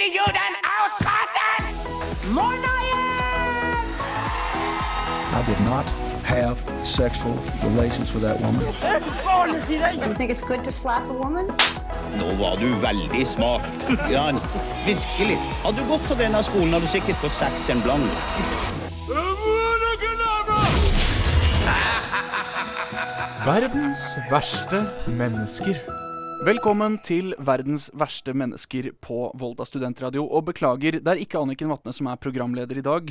finde Juden ausrotten! Monayens! I did not have sexual relations with that woman. You think it's good to slap a woman? Nå var du veldig smart. Jan. Virkelig. Hadde du gått på denne skolen, hadde du sikkert fått seks en blank. Verdens verste mennesker. Velkommen til Verdens verste mennesker på Volda studentradio. Og beklager, det er ikke Anniken Vatne som er programleder i dag.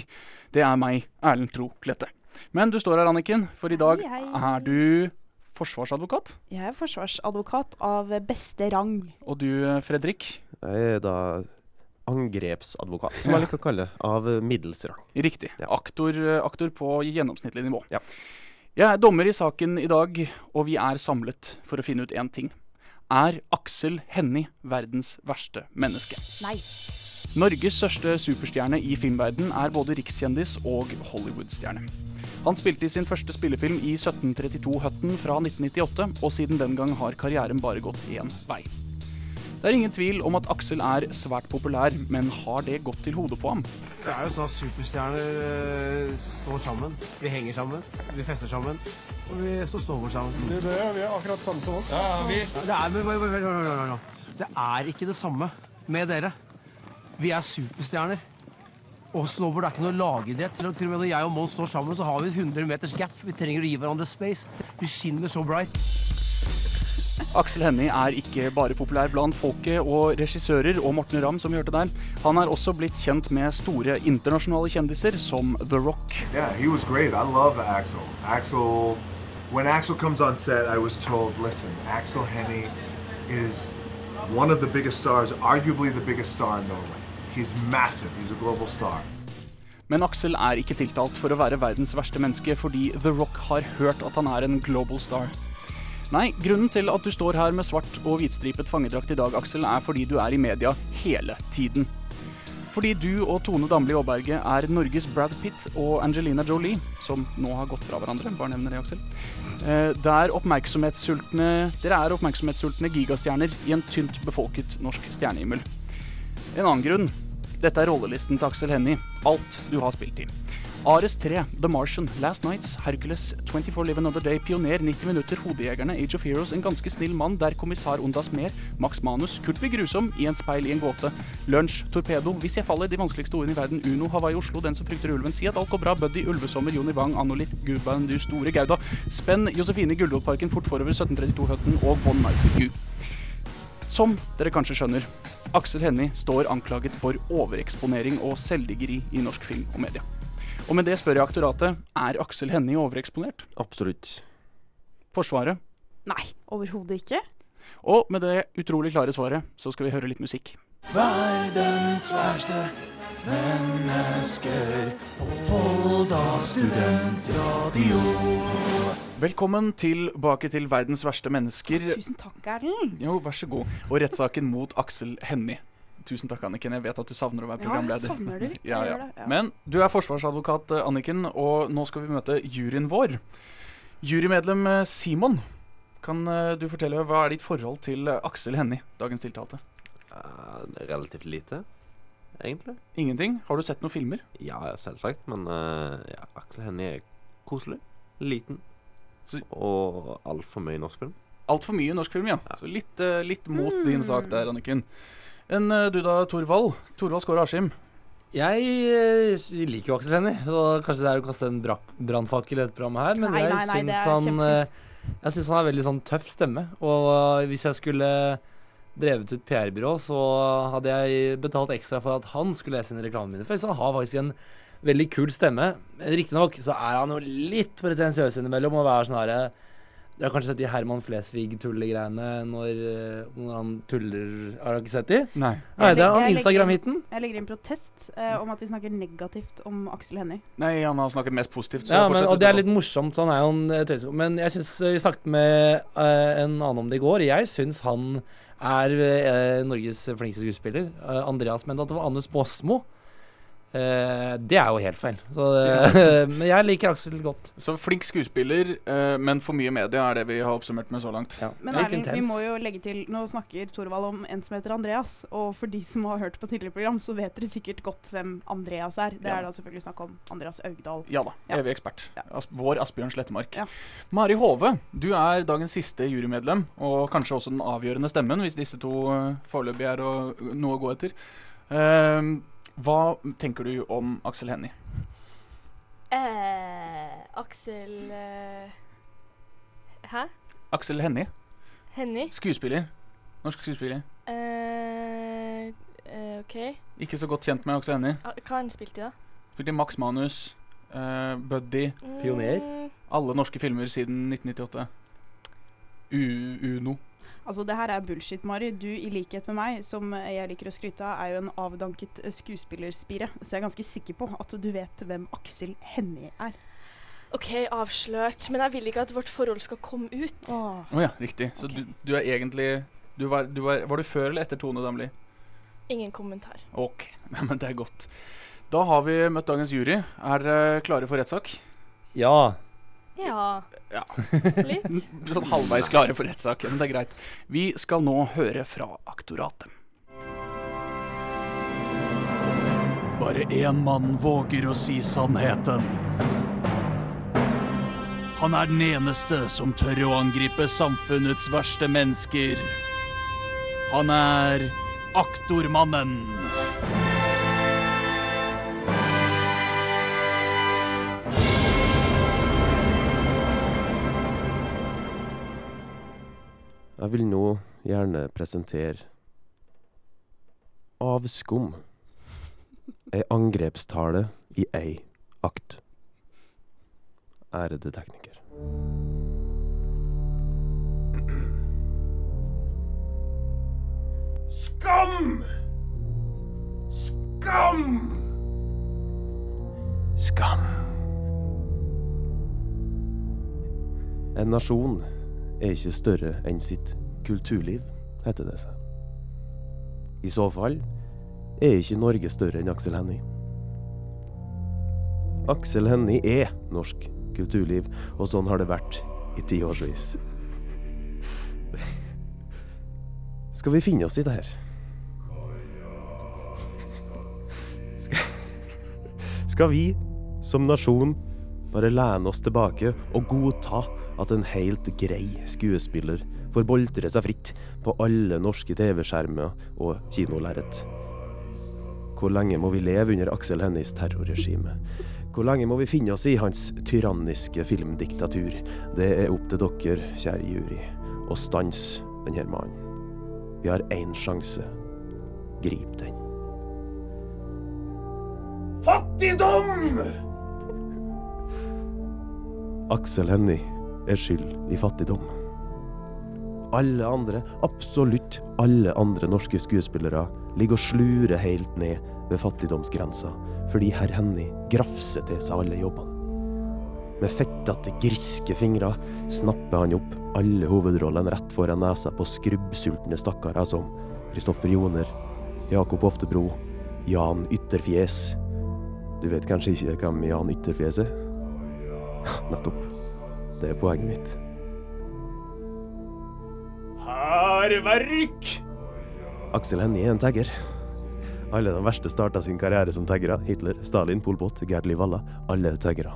Det er meg, Erlend Tro Klette. Men du står her, Anniken, for i dag Hei, hei. er du forsvarsadvokat. Jeg er forsvarsadvokat av beste rang. Og du, Fredrik, Jeg er da angrepsadvokat, som jeg liker å kalle det, av middels rang. riktig. Ja. Aktor, aktor på gjennomsnittlig nivå. Ja. Jeg er dommer i saken i dag, og vi er samlet for å finne ut én ting. Er Aksel Hennie verdens verste menneske? Nei. Norges største superstjerne i filmverden er både rikskjendis og Hollywood-stjerne. Han spilte i sin første spillefilm i 1732 Hutton fra 1998, og siden den gang har karrieren bare gått én vei. Det er ingen tvil om at Aksel er svært populær, men har det gått til hodet på ham? Det er jo sånn at superstjerner eh, står sammen. Vi henger sammen, vi fester sammen, og vi står snowboard sammen. Det, vi er akkurat samme som oss. det, er, men, men, men, men, det er ikke det samme med dere. Vi er superstjerner. Og snowboard er ikke noe lagidrett. Til og med når jeg og Mons står sammen, så har vi 100 meters gap. Vi trenger å gi hverandre space. Vi skinner så bright. Aksel Hennie er ikke bare populær blant folket og regissører og Morten Ramm, som vi hørte der. Han er også blitt kjent med store internasjonale kjendiser som The Rock. Yeah, he was great. I love Axel. Axel, when Axel comes on set, I was told, listen, Axel Henny is one of the biggest stars, arguably the biggest star in Norway. He's massive. He's a global star. Men Aksel er ikke tiltalt for å være verdens verste menneske fordi The Rock har hørt at han er en global star. Nei, grunnen til at du står her med svart og hvitstripet fangedrakt i dag, Aksel, er fordi du er i media hele tiden. Fordi du og Tone Damli Aaberge er Norges Brad Pitt og Angelina Jolie, som nå har gått fra hverandre, bare nevner det, Aksel. Eh, det er oppmerksomhetssultne, dere er oppmerksomhetssultne gigastjerner i en tynt befolket norsk stjernehimmel. En annen grunn. Dette er rollelisten til Aksel Hennie. Alt du har spilt i. Ares 3, The Martian, Last Nights, Hercules, 24 Live Another Day, Pioner, 90 minutter, Hodejegerne, Age of Heroes, En ganske snill mann, Der kommissar Ondas mer, Max Manus, Kurt blir grusom, I en speil i en gåte, Lunsj, Torpedo, Hvis jeg faller, De vanskeligste ordene i verden, Uno, Hawaii, Oslo, Den som frykter ulven, Si at alt går bra, Buddy, Ulvesommer, Jonny Wang, Annolit, Gudband, Du store Gauda, Spenn, Josefine, Gullrådparken, Fort forover, 1732 Høtten og Bon Marku. Som dere kanskje skjønner, Aksel Hennie står anklaget for overeksponering og selvdiggeri i norsk film og media. Og med det spør jeg aktoratet, er Aksel Hennie overeksponert? Absolutt. Forsvaret? Nei, overhodet ikke. Og med det utrolig klare svaret, så skal vi høre litt musikk. Verdens verste mennesker på Volda studentradio. Velkommen tilbake til Verdens verste mennesker. Tusen takk, Erlend. Jo, vær så god. Og rettssaken mot Aksel Hennie. Tusen takk, Anniken. Jeg vet at du savner å være programleder. Ja, jeg savner det litt. Ja, ja. det, ja. Men du er forsvarsadvokat, eh, Anniken, og nå skal vi møte juryen vår. Jurymedlem eh, Simon, kan eh, du fortelle hva er ditt forhold til Aksel Hennie, dagens tiltalte? Uh, relativt lite, egentlig. Ingenting? Har du sett noen filmer? Ja, selvsagt, men uh, ja, Aksel Hennie er koselig. Liten. Så- Og altfor mye norsk film. Altfor mye norsk film, ja. Ja. Så litt, uh, litt mot Mm. din sak der, Anniken. Enn eh, du da, Torvald? Torvald Skåre Askim. Jeg eh, liker jo Aksel Hennie, og kanskje det er å kaste en brannfakkel i dette programmet her, men Nei, jeg nei, nei, syns han eh, Jeg syns han har veldig sånn tøff stemme, og hvis jeg skulle drevet ut PR-byrå, så hadde jeg betalt ekstra for at han skulle lese inn reklamene mine, for han har faktisk en veldig kul stemme. Men Riktignok så er han jo litt pretensiøs innimellom og være sånn herre Dere har kanskje sett de Herman Flesvig-tullegreiene når, eh, når han tuller Har du ikke sett de? Nei. Nei, det er han Instagram-hiten. Jeg legger inn protest eh, om at de snakker negativt om Aksel Hennie. Nei, han har snakket mest positivt. Så Ja, men, og det er litt morsomt, så han er jo en eh. Men jeg syns Vi snakket med eh, en annen om det i går. Jeg syns han er eh, Norges flinkeste skuespiller. Eh, Andreas mente at det var Anders Båsmo. Eh, det er jo helt feil. Så, eh, men jeg liker Aksel godt. Så flink skuespiller, eh, men for mye media er det vi har oppsummert med så langt. Men Erling, vi må jo legge til Nå snakker Thorvald om en som heter Andreas. Og for de som har hørt på tidligere program, så vet dere sikkert godt hvem Andreas er. Det Ja. er da selvfølgelig snakk om Andreas Augdal. Ja da, Ja. evig ekspert. As vår Asbjørn Slettemark. Ja. Mari Hove, du er dagens siste jurymedlem, og kanskje også den avgjørende stemmen, hvis disse to uh, foreløpig er å, noe å gå etter. Ehm, hva tenker du om Aksel Hennie? Eh, Aksel eh, Hæ? Aksel Hennie, Henni? skuespiller. Norsk skuespiller. Eh, eh, OK. Ikke så godt kjent med Aksel Hennie. Ah, Hva har han spilt i, da? Spilte i Max Manus, eh, Buddy, Mm, alle norske filmer siden 1998. U Uno. Altså, det her er bullshit, Mari. Du, i likhet med meg, som jeg liker å skryte av, er jo en avdanket eh, skuespillerspire. Så jeg er ganske sikker på at du vet hvem Aksel Hennie er. OK, avslørt. Men jeg vil ikke at vårt forhold skal komme ut. Å ja, riktig. Så du, du er egentlig du var, du var, var du før eller etter Tone Damli? Ingen kommentar. Ok, men det er godt. Da har vi møtt dagens jury. Er dere klare for rettssak? Ja. Ja. Ja. Litt. Sånn halvveis klare for rettssak, men det er greit. Vi skal nå høre fra aktoratet. Bare én mann våger å si sannheten. Han er den eneste som tør å angripe samfunnets verste mennesker. Han er aktormannen. Jeg vil nå gjerne presentere Avskum. Ei angrepstale i ei akt. Ærede tekniker. Skam! Skam! Skam. En nasjon er ikke større enn sitt kulturliv, heter det seg. I så fall er ikke Norge større enn Aksel Hennie. Aksel Hennie er norsk kulturliv, og sånn har det vært i tiårsvis. Skal vi finne oss i det her? Skal, vi som nasjon bare lene oss tilbake og godta at en helt grei skuespiller får boltre seg fritt på alle norske TV-skjermer og kinolerret? Hvor lenge må vi leve under Aksel Hennies terrorregime? Hvor lenge må vi finne oss i hans tyranniske filmdiktatur? Det er opp til dere, kjære jury, å stanse denne mannen. Vi har én sjanse. Grip den. Fattigdom! Aksel Hennie er skyld i fattigdom. Alle andre, absolutt alle andre norske skuespillere, ligger og slurer helt ned ved fattigdomsgrensa, fordi herr Henny grafser til seg alle jobbene. Med fettete, griske fingre snapper han opp alle hovedrollene rett foran nesa på skrubbsultne stakkarer som Kristoffer Joner, Jakob Oftebro, Jan Ytterfjes. Du vet kanskje ikke hvem Jan Ytterfjes er? Nettopp. Det er poenget mitt. Hærverk! Aksel Hennie er en tagger. Alle de verste starta sin karriere som taggere. Hitler, Stalin, Pol Pot, Gerd Liv Valla. Alle er taggere.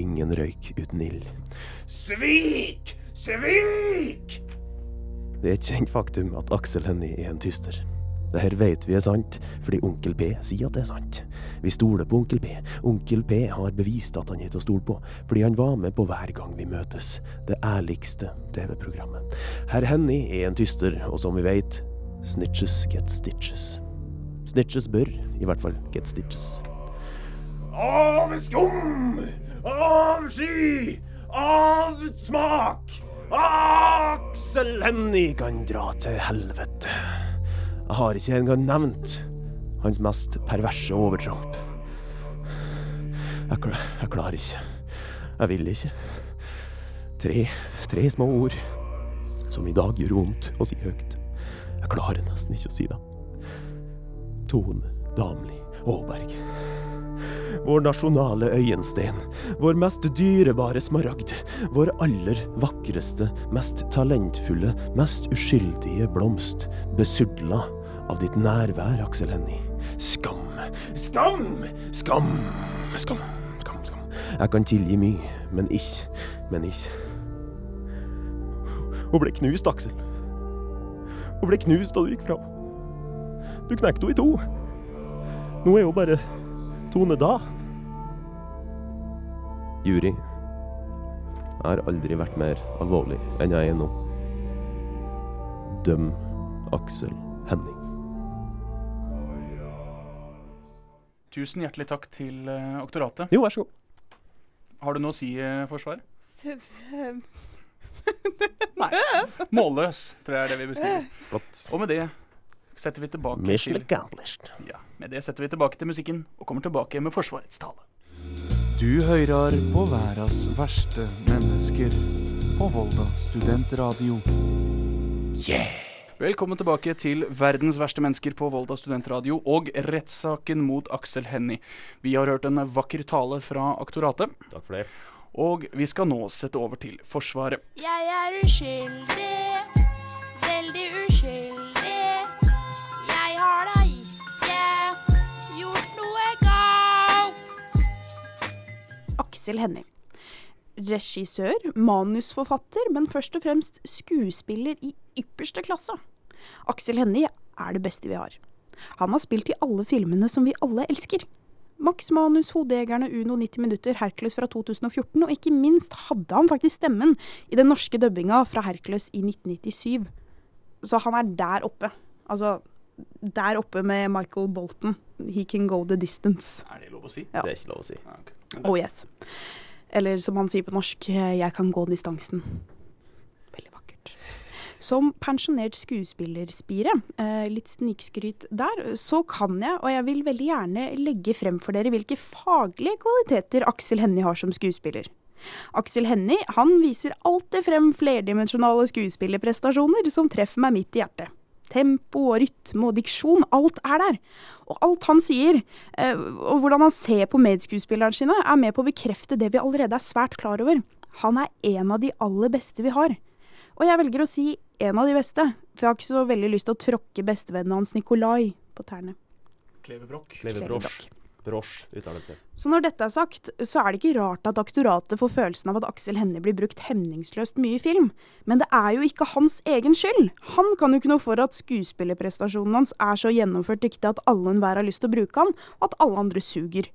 Ingen røyk uten ild. Svik! Svik! Det er et kjent faktum at Aksel Hennie er en tyster. Det her vet vi er sant, fordi Onkel P sier at det er sant. Vi stoler på Onkel P. Onkel P har bevist at han er til å stole på, fordi han var med på hver gang vi møtes. Det ærligste TV-programmet. Herr Henny er en tyster, og som vi vet, snitches get stitches. Snitches bør i hvert fall get stitches. Av skum! Av sky! Av smak! Aksel Hennie kan dra til helvete. Jeg har ikke engang nevnt hans mest perverse overtramp. Jeg, jeg klarer ikke. Jeg vil ikke. Tre, tre små ord som i dag gjør vondt å si høyt. Jeg klarer nesten ikke å si det. Tone Damli Aaberg. Vår nasjonale øyensten. Vår mest dyrebare smaragd. Vår aller vakreste, mest talentfulle, mest uskyldige blomst. Besudla av ditt nærvær, Aksel Hennie. Skam, skam, skam, skam, skam, skam. Jeg kan tilgi mye, men ikke, men ikke. Hun ble knust, Aksel. Hun ble knust da du gikk fra henne. Du knekte henne i to. Nå er hun bare Tone da. Jury. Jeg har aldri vært mer alvorlig enn jeg er nå. Døm Aksel Henning. Tusen hjertelig takk til uh, aktoratet. Jo, vær så god. Har du noe å si, uh, Forsvaret? Nei. Målløs, tror jeg er det vi beskriver. Flott. Og med det setter vi tilbake Mission til accomplished. Ja, med det setter vi tilbake til musikken og kommer tilbake med Forsvarets tale. Du hører på verdens verste mennesker på Volda studentradio. Yeah! Velkommen tilbake til Verdens verste mennesker på Volda studentradio og rettssaken mot Aksel Hennie. Vi har hørt en vakker tale fra aktoratet. Takk for det. Og vi skal nå sette over til Forsvaret. Jeg er uskyldig, veldig uskyldig. Aksel Hennie. Regissør, manusforfatter, men først og fremst skuespiller i ypperste klasse. Aksel Hennie er det beste vi har. Han har spilt i alle filmene som vi alle elsker. Max Manus, Hodejegerne, Uno 90 minutter, Hercules fra 2014, og ikke minst hadde han faktisk stemmen i den norske dubbinga fra Hercules i 1997. Så han er der oppe. Altså, der oppe med Michael Bolton. He can go the distance. Er det lov å si? Ja. Det er ikke lov å si. Oh yes. Eller som han sier på norsk, jeg kan gå distansen. Veldig vakkert. Som pensjonert skuespillerspire, eh, litt snikskryt der, så kan jeg, og jeg vil veldig gjerne legge frem for dere hvilke faglige kvaliteter Aksel Hennie har som skuespiller. Aksel Hennie viser alltid frem flerdimensjonale skuespillerprestasjoner som treffer meg midt i hjertet. Tempo og rytme og diksjon, alt er der. Og alt han sier, eh, og hvordan han ser på medskuespillerne sine, er med på å bekrefte det vi allerede er svært klar over. Han er en av de aller beste vi har. Og jeg velger å si en av de beste, for jeg har ikke så veldig lyst til å tråkke bestevennen hans Nikolai på tærne. Klevebrokk. Kleve uttales det. Så når dette er sagt, så er det ikke rart at aktoratet får følelsen av at Aksel Hennie blir brukt hemningsløst mye i film. Men det er jo ikke hans egen skyld. Han kan jo ikke noe for at skuespillerprestasjonen hans er så gjennomført dyktig at alle og enhver har lyst til å bruke han, og at alle andre suger.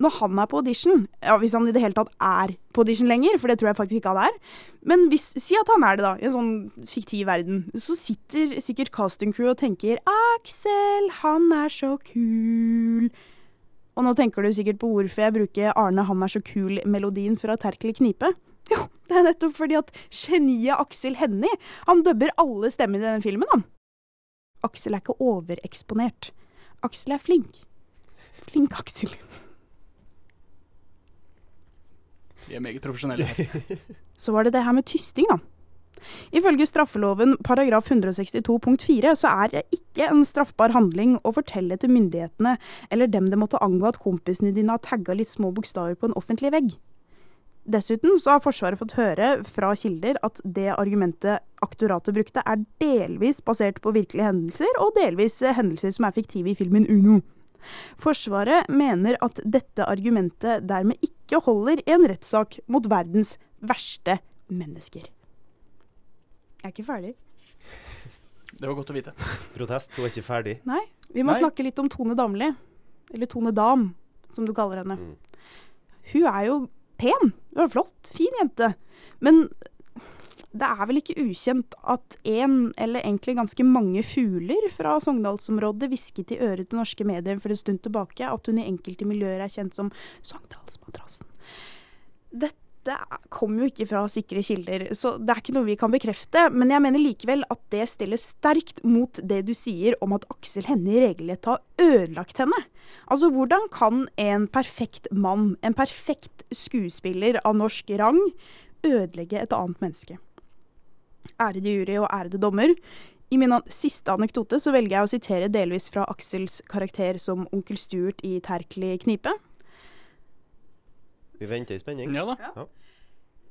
Når han er på audition, ja, hvis han i det hele tatt er på audition lenger, for det tror jeg faktisk ikke han er, men hvis, si at han er det, da, i en sånn fiktiv verden, så sitter sikkert castingcrew og tenker Aksel, han er så kul. Og nå tenker du sikkert på hvorfor jeg bruker Arne han er så kul-melodien fra Terkel Knipe. Jo, det er nettopp fordi at geniet Aksel Hennie, han dubber alle stemmene i denne filmen, han. Aksel er ikke overeksponert. Aksel er flink. Flink Aksel. Vi er meget profesjonelle her. Så var det det her med tysting, da. Ifølge straffeloven paragraf 162 punkt 4 så er det ikke en straffbar handling å fortelle til myndighetene eller dem det måtte angå at kompisene dine har tagga litt små bokstaver på en offentlig vegg. Dessuten så har Forsvaret fått høre fra kilder at det argumentet aktoratet brukte, er delvis basert på virkelige hendelser, og delvis hendelser som er fiktive i filmen Uno. Forsvaret mener at dette argumentet dermed ikke holder i en rettssak mot verdens verste mennesker. Jeg er ikke ferdig. Det var godt å vite. Protest, hun er ikke ferdig. Nei, vi må Nei. snakke litt om Tone Damli. Eller Tone Dam, som du kaller henne. Hun er jo pen. Hun er flott. Fin jente. Men det er vel ikke ukjent at en, eller egentlig ganske mange fugler fra Sogndalsområdet hvisket i øret til norske medier for en stund tilbake at hun i enkelte miljøer er kjent som Sogndalsmadrassen. Dette kommer jo ikke fra sikre kilder, så det er ikke noe vi kan bekrefte. Men jeg mener likevel at det stiller sterkt mot det du sier om at Aksel Hennie regelrett har ødelagt henne. Altså, hvordan kan en perfekt mann, en perfekt skuespiller av norsk rang, ødelegge et annet menneske? Ærede jury og ærede dommer. I min siste anekdote så velger jeg å sitere delvis fra Aksels karakter som onkel Stuart i Terkelig knipe. Vi venter i spenning. Ja da.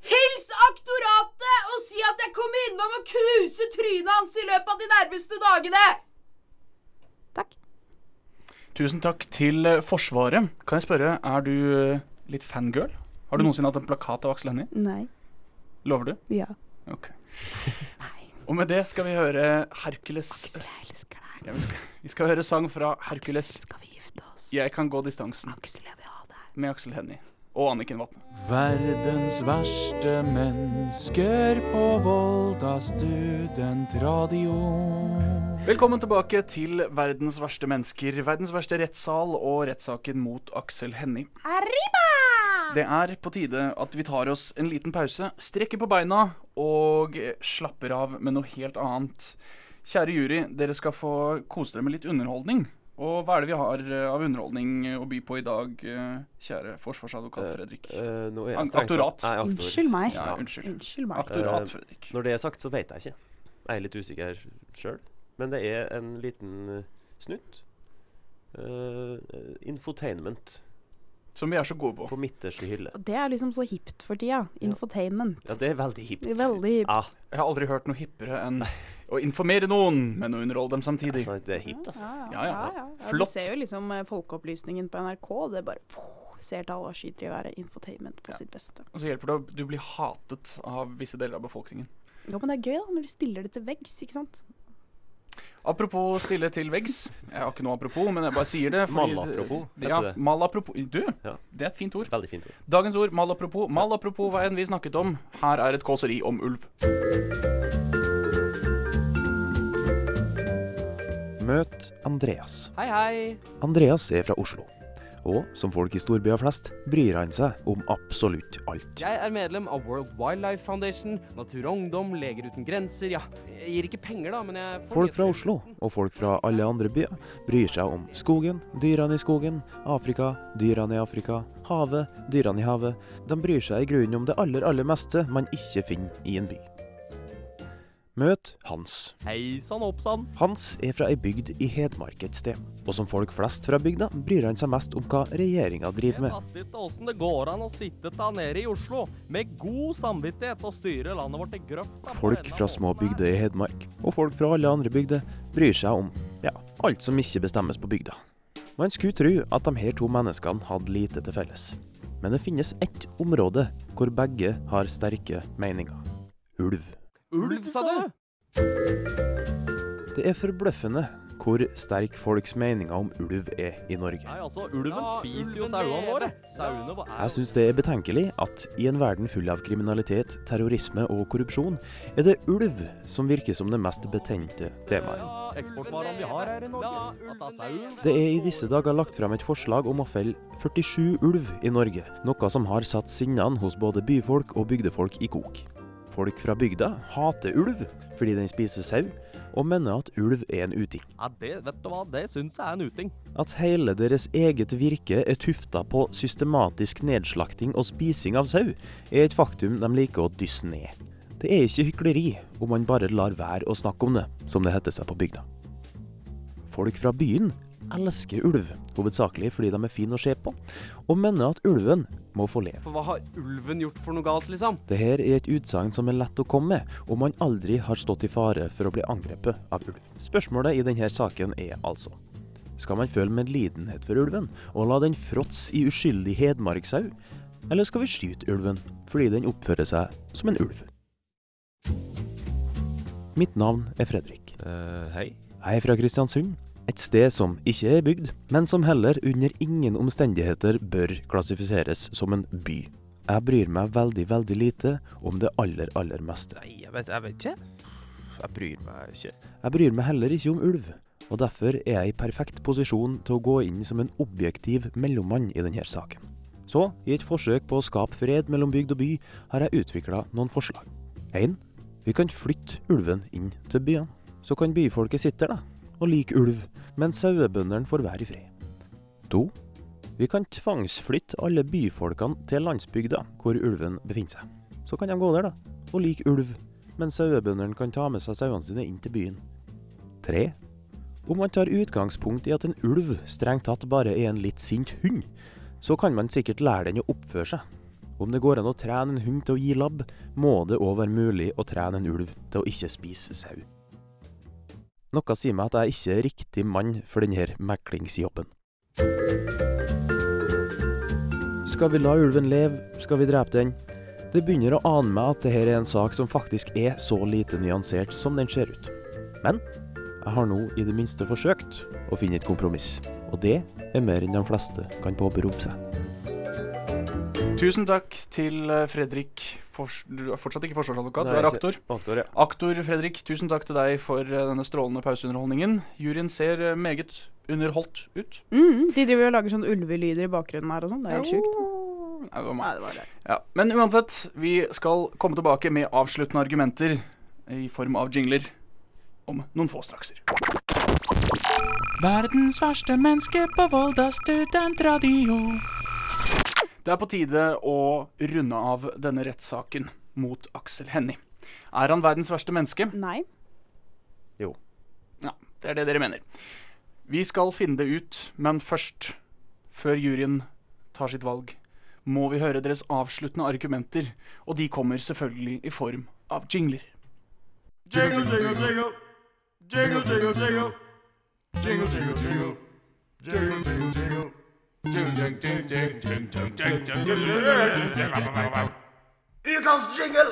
Hils aktoratet og si at jeg kommer innom og knuser trynet hans i løpet av de nærmeste dagene! Takk. Tusen takk til eh, Forsvaret. Kan jeg spørre, er du eh, litt fangirl? Har du noensinne hatt en plakat av Aksel Hennie? Nei. Lover du? Ja. Ok. Og med det skal vi høre Hercules. Aksel, jeg elsker deg. Ja, vi, skal, vi skal høre sang fra Hercules. Aksel, skal vi gifte oss? Jeg kan gå distansen. Aksel, jeg vil ha deg. Med Aksel Hennie. Og Anniken Vatne. Verdens verste mennesker på Volda studentradio. Velkommen tilbake til Verdens verste mennesker, verdens verste rettssal og rettssaken mot Aksel Hennie. Arriba! Det er på tide at vi tar oss en liten pause, strekker på beina og slapper av med noe helt annet. Kjære jury, dere skal få kose dere med litt underholdning. Og hva er det vi har eh, av underholdning å by på i dag, eh, kjære forsvarsadvokat Fredrik? Uh, uh, Aktorat. Nei, aktor. Unnskyld meg. Ja, unnskyld. Unnskyld meg. Aktorat, Fredrik. Fredrik. Når det er sagt, så vet jeg ikke. Jeg er litt usikker sjøl. Men det er en liten eh, snutt. Eh, eh, infotainment. Som vi er så gode på. På midterste hylle. Det er liksom så hipt for tida. Infotainment. Ja, det er veldig hipt. Det er veldig hipt. Ja, Jeg har aldri hørt noe hippere enn å informere noen, men å underholde dem samtidig. altså, det er hipt, ass. Ja, ja. Ja, Flott. Du ser jo liksom eh, Folkeopplysningen på NRK. Det bare pff, ser tall og skyter i været. Infotainment på sitt beste. Og så hjelper det at du blir hatet av visse deler av befolkningen. Jo, men det er gøy da, når du stiller det til veggs, ikke sant? Apropos stille til veggs. Jeg har ikke noe apropos, men jeg bare sier det. Malapropos, Ja, malapropos. Du, Ja. det er et fint ord. Veldig fint ord. Dagens ord, malapropos. Malapropos hva enn vi snakket om. Her er et kåseri om ulv. Møt Andreas. Hei, hei. Andreas er fra Oslo. Og som folk i storbyer flest, bryr han seg om absolutt alt. Jeg er medlem av World Wildlife Foundation, Natur og Ungdom, Leger uten grenser. Ja, jeg gir ikke penger, da, men jeg får Folk fra Oslo, og folk fra alle andre byer, bryr seg om skogen, dyrene i skogen, Afrika, dyrene i Afrika, havet, dyrene i havet. De bryr seg i grunnen om det aller, aller meste man ikke finner i en by. Møt Hans. Hei sann, hoppsann. Hans er fra ei bygd i Hedmark et sted, og som folk flest fra bygda bryr han seg mest om hva regjeringa driver med. Jeg vet ikke åssen det går an å sitte ta nede i Oslo med god samvittighet og styre landet vårt til grøfta. Folk fra små bygder i Hedmark, og folk fra alle andre bygder, bryr seg om ja, alt som ikke bestemmes på bygda. Man skulle tro at de her to menneskene hadde lite til felles. Men det finnes ett område hvor begge har sterke meninger. Ulv. Ulv, sa du? Det er forbløffende hvor sterk folks meninger om ulv er i Norge. Nei, altså, ulven spiser jo sauene våre. Sauene våre er Jeg syns det er betenkelig at i en verden full av kriminalitet, terrorisme og korrupsjon, er det ulv som virker som det mest betente temaet. eksportvarene vi har her i Norge. At det er. Det er i disse dager lagt frem et forslag om å felle 47 ulv i Norge, noe som har satt sinnene hos både byfolk og bygdefolk i kok. Folk fra bygda hater ulv fordi den spiser sau, og mener at ulv er en uting. Ja, det, vet du hva, det syns jeg er en uting. At hele deres eget virke er tufta på systematisk nedslakting og spising av sau, er et faktum de liker å dysse ned. Det er ikke hykleri om man bare lar være å snakke om det, som det heter seg på bygda. Folk fra byen elsker ulv, hovedsakelig fordi de er fine å se på, og mener at ulven må få leve. For hva har ulven gjort for noe galt, liksom? Dette er et utsagn som er lett å komme med, og man aldri har stått i fare for å bli angrepet av ulv. Spørsmålet i denne saken er altså skal man føle medlidenhet for ulven og la den fråtse i uskyldig hedmarksau, eller skal vi skyte ulven fordi den oppfører seg som en ulv? Mitt navn er Fredrik. hei. Jeg er fra Kristiansund. Et sted som ikke er bygd, men som heller under ingen omstendigheter bør klassifiseres som en by. Jeg bryr meg veldig, veldig lite om det aller, aller meste. Nei, jeg vet, jeg vet ikke. Jeg bryr meg ikke. Jeg bryr meg heller ikke om ulv, og derfor er jeg i perfekt posisjon til å gå inn som en objektiv mellommann i denne saken. Så, i et forsøk på å skape fred mellom bygd og by, har jeg utvikla noen forslag. 1. Vi kan flytte ulven inn til byene. Så kan byfolket sitte der, da, og like ulv, mens sauebøndene får være i fred. 2. Vi kan tvangsflytte alle byfolkene til landsbygda hvor ulven befinner seg. Så kan de gå der, da, og like ulv, mens sauebøndene kan ta med seg sauene sine inn til byen. 3. Om man tar utgangspunkt i at en ulv strengt tatt bare er en litt sint hund, så kan man sikkert lære den å oppføre seg, Om det går an å trene en hund til å gi labb, må det òg være mulig å trene en ulv til å ikke spise sau. Noe sier meg at jeg ikke er riktig mann for denne meklingsjobben. Skal vi la ulven leve, skal vi drepe den? Det begynner å ane meg at dette er en sak som faktisk er så lite nyansert som den ser ut. Men jeg har nå i det minste forsøkt å finne et kompromiss, og det er mer enn de fleste kan påberope seg. Tusen takk til eh, Fredrik Fors Du er fortsatt ikke forsvarsadvokat, Nei, du er aktor. aktor, ja. Aktor Fredrik, tusen takk til deg for eh, denne strålende pauseunderholdningen. Juryen ser eh, meget underholdt ut. Mm, de driver og lager sånn ulvelyder i bakgrunnen her og sånn. Det er helt sjukt. Nei, det var meg. Ja, men uansett, vi skal komme tilbake med avsluttende argumenter i form av jingler om noen få strakser. Verdens verste menneske på Volda studentradio. Det er på tide å runde av denne rettssaken mot Aksel Hennie. Er han verdens verste menneske? Nei. Jo. Ja, det er det dere mener. Vi skal finne det ut, men først, før juryen tar sitt valg, må vi høre deres avsluttende argumenter, og de kommer selvfølgelig i form av jingler. Jingle, jingle, jingle. Jingle, jingle, jingle. Jingle, jingle, jingle. Jingle, jingle, jingle. Ukas jingle!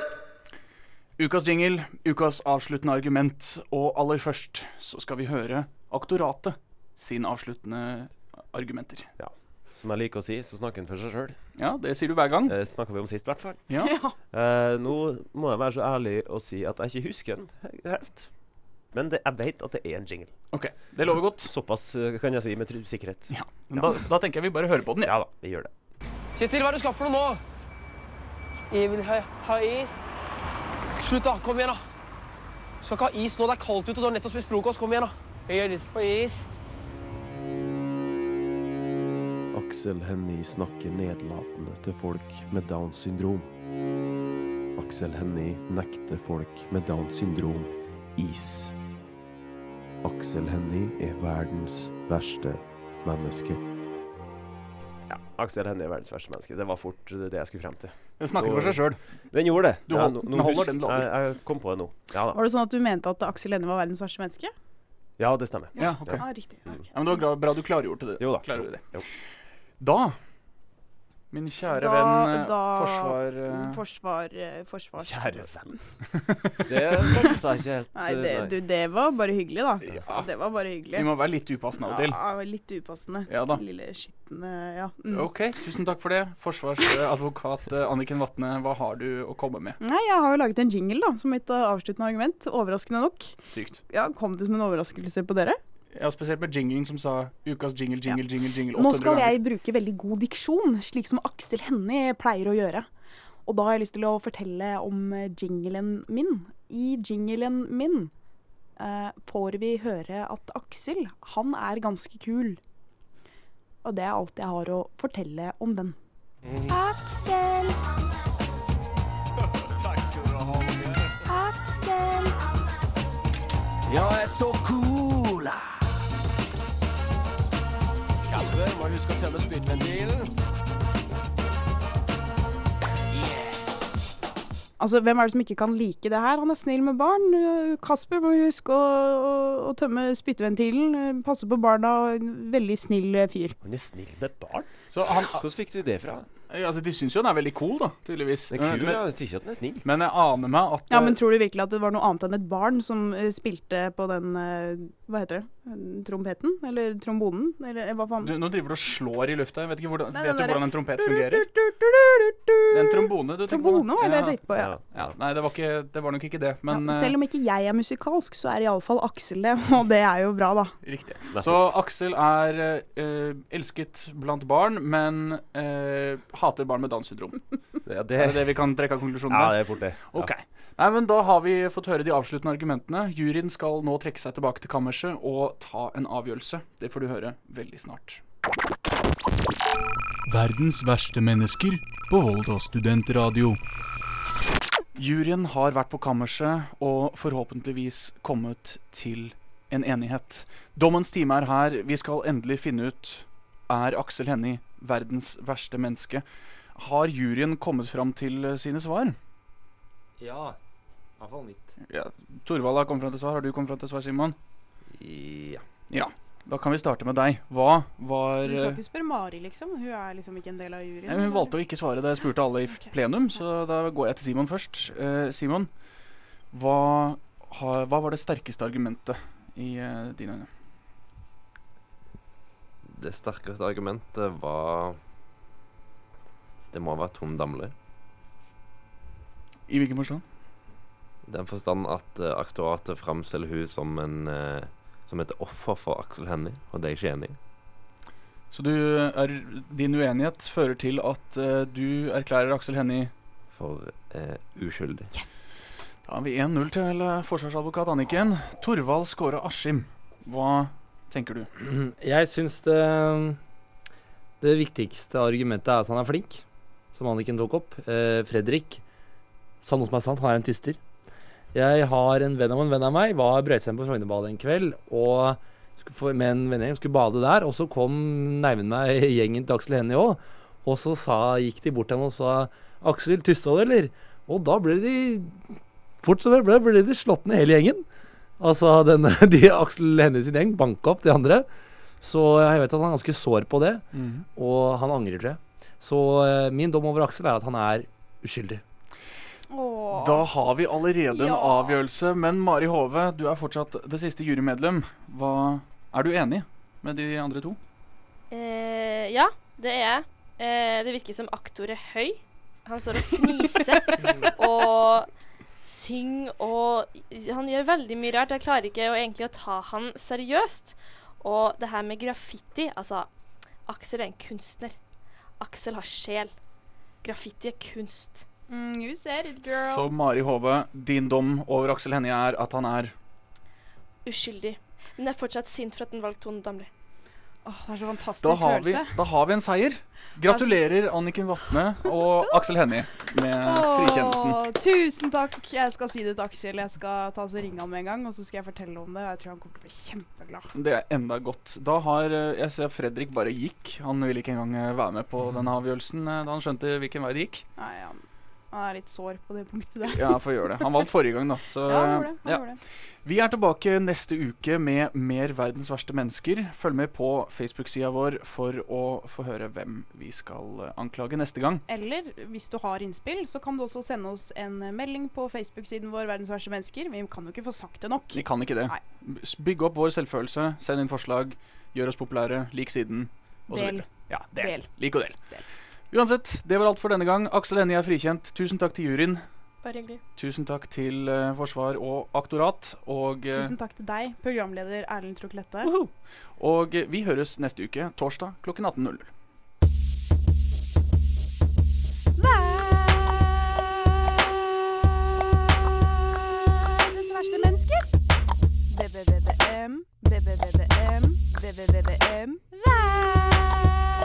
Ukas jingle, ukas avsluttende argument, og aller først så skal vi høre aktoratet sin avsluttende argumenter. Ja. Som jeg liker å si, så snakker han for seg sjøl. Ja, det sier du hver gang. Det snakka vi om sist, i hvert fall. Ja. Eh, nå må jeg være så ærlig å si at jeg ikke husker den helt. Men det, jeg vet at det er en jingle. Ok, Det lover godt. Såpass eh, kan jeg si med sikkerhet. Ja, Men da, da tenker jeg vi bare hører på den. Ja da, vi gjør det. Kjetil, hva er det du skal for noe nå? Jeg vil ha, ha is. Slutt, da. Kom igjen, da. Du skal ikke ha is nå. Det er kaldt ute, og du har nettopp spist frokost. Kom igjen, da. Jeg har lyst på is. Aksel Hennie snakker nedlatende til folk med Downs syndrom. Aksel Hennie nekter folk med Downs syndrom is. Aksel Hennie er verdens verste menneske. Ja, Aksel Hennie er verdens verste menneske. Det var fort det jeg skulle frem til. Den snakker for seg selv. Den gjorde det. Du Ja, nå den holder husk- den lover. Jeg, jeg kom på det nå. Ja da. Var det sånn at du mente at Aksel Hennie var verdens verste menneske? Ja, det stemmer. Ja, okay. Ja, riktig. Ja, men det var bra, bra du klargjorde det. Jo da. Klargjorde det. Jo. Da, min kjære Da- venn eh, da- Forsvar eh, Forsvar, eh, forsvar. Kjære venn. Det passet seg ikke helt. Nei, det, du, det var bare hyggelig, da. Ja. Det var bare hyggelig. Vi må være litt upassende av og til. Ja, litt upassende. Ja da. Lille skitne Ja. Mm. OK, tusen takk for det. Forsvarsadvokat Anniken Vatne, hva har du å komme med? Nei, jeg har jo laget en jingle da, som mitt avsluttende argument. Overraskende nok. Sykt. Ja, Kom det som en overraskelse på dere? Ja, Spesielt med jinglen som sa ukas jingle, jingle, jingle, jingle 800 Nå skal jeg bruke veldig god diksjon, slik som Aksel Hennie pleier å gjøre. Og da har jeg lyst til å fortelle om eh, jinglen min. I jinglen min eh, får vi høre at Aksel, han er ganske kul. Og det er alt jeg har å fortelle om den. Aksel. Takk skal du ha. Aksel. Jeg er så cool. Kasper, må huske å tømme spyttventilen. Altså, Hvem er det som ikke kan like det her? Han er snill med barn. Kasper må huske å, å, å tømme spyttventilen. eh, Passe på barna. Veldig snill fyr. Han er snill med barn? Så han, Hvordan fikk du det fra? Altså, De syns jo den er veldig cool, da, tydeligvis. Det er kul, men, ja. Jeg sier ikke at den er snill. men jeg aner meg at Ja, eh, Men tror du virkelig at det var noe annet enn et barn som eh, spilte på den eh, Hva heter det? Trompeten? Eller trombonen? Eller eh, hva faen? du, Nå driver du og slår i lufta. Jeg vet ikke hvordan, Nei, vet du hvordan en trompet fungerer? Er en trombone du tenker på? Trombone var det jeg tenkte på, ja. ja. Nei, det var, ikke, det var nok ikke det, men ja, eh, selv om ikke jeg er musikalsk, så er iallfall Aksel det, og det er jo bra, da. Riktig. Så Aksel er eh, elsket blant barn, men eh, hater barn med Downs syndrom. Ja, det... Er det det vi kan trekke av konklusjonen Ja, det er fort det. Ja. Ok. Nei, men Da har vi fått høre de avsluttende argumentene. Juryen skal nå trekke seg tilbake til kammerset og ta en avgjørelse. Det får du høre veldig snart. Verdens verste mennesker på Volda studentradio. Juryen har vært på kammerset og forhåpentligvis kommet til en enighet. Dommens time er her. Vi skal endelig finne ut er Aksel Hennie verdens verste menneske. Har juryen kommet fram til eh, sine svar? Ja. I hvert fall mitt. Ja, Torvald har kommet fram til svar. Har du kommet fram til svar, Simon? Ja. Ja. Da kan vi starte med deg. Hva var Du skal eh, ikke spørre Mari, liksom? Hun er liksom ikke en del av juryen? Nei, hun valgte å ikke svare da jeg spurte alle i okay. plenum, så da går jeg til Simon først. Eh, Simon, hva, har- hva var det sterkeste argumentet i eh, dine øyne? Det sterkeste argumentet var Det må ha vært Tom Damli. I hvilken forstand? I den forstand at uh, aktoratet framstiller hun som, en, uh, som et offer for Aksel Hennie, og det er jeg ikke enig i. Så du er, din uenighet fører til at uh, du erklærer Aksel Hennie For uskyldig. uskyldig. Da har vi 1-0 til forsvarsadvokat Anniken. Torvald Skåre Askim, hva tenker du? Jeg syns det Det viktigste argumentet er at han er flink, som Anniken tok opp. Eh, Fredrik sa noe som er sant, han er en tyster. Jeg har en venn av en venn av meg, var brøytesendt på Frognerbadet en kveld og med en vennegjeng skulle bade der, og så kom neimen meg gjengen til Aksel Hennie òg. Og så sa, gikk de bort til henne og sa 'Aksel, tysta du, eller?' Og da ble de Fort som det ble, ble de slått ned hele gjengen. Altså den, de Aksel Hennie sin gjeng banka opp de andre. Så jeg vet at han er ganske sår på det, Mm. og han angrer, tror jeg. Så eh, min dom over Aksel er at han er uskyldig. Da har vi allerede en Ja. avgjørelse, men Mari Hove, du er fortsatt det siste jurymedlem. Hva, er du enig med de andre to? Eh, ja, det er jeg. Eh, det virker som aktor er høy. Han står og fniser og synger og Han gjør veldig mye rart. Jeg klarer ikke å, egentlig å ta han seriøst. Og det her med graffiti Altså, Aksel er en kunstner. Aksel har sjel. Graffiti er kunst. Mm, you said it, girl. Så Mari Hove, din dom over Aksel Hennie er at han er Uskyldig. Men jeg er fortsatt sint for at han valgte Tone Damli. Åh, det er så fantastisk da har, vi, følelse. da har vi en seier. Gratulerer Anniken Vatne og Aksel Hennie med frikjennelsen. Åh, tusen takk. Jeg skal si det til Aksel. Jeg skal ta så ringe han med en gang, og så skal jeg fortelle om det. Jeg tror han kommer til å bli kjempeglad. Det er enda godt. Da har eh, Jeg ser Fredrik bare gikk. Han ville ikke engang eh, være med på denne avgjørelsen eh, da han skjønte hvilken vei det gikk. Nei, han, han er litt sår på det punktet der. Ja, får gjøre det. Han vant forrige gang, da. Så, Ja, han gjorde det, han ja. gjorde det. Vi er tilbake neste uke med mer Verdens verste mennesker. Følg med på Facebook-sida vår for å få høre hvem vi skal eh, anklage neste gang. Eller hvis du har innspill, så kan du også sende oss en melding på Facebook-siden vår Verdens verste mennesker. Vi kan jo ikke få sagt det nok. Vi kan ikke det. Bygg opp vår selvfølelse, send inn forslag, gjør oss populære, lik siden. og så Del. videre. Ja, del. Del. Lik og del. del. Uansett, det var alt for denne gang. Aksel Hennie er frikjent. Tusen takk til juryen. Bare hyggelig. Tusen takk til uh, forsvar og aktorat. Og, uh, Tusen takk til deg, programleder Erlend Troklette. og eh, vi høres neste uke, torsdag klokken 18.00. Verdens verste mennesker. BBBBM, BBBBM, BBBBM. Verdens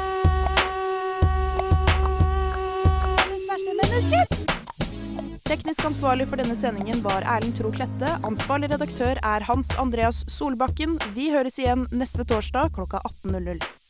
Teknisk ansvarlig for denne sendingen var Erlend Tro Klette. Ansvarlig redaktør er Hans Andreas Solbakken. Vi høres igjen neste torsdag klokka 18.00.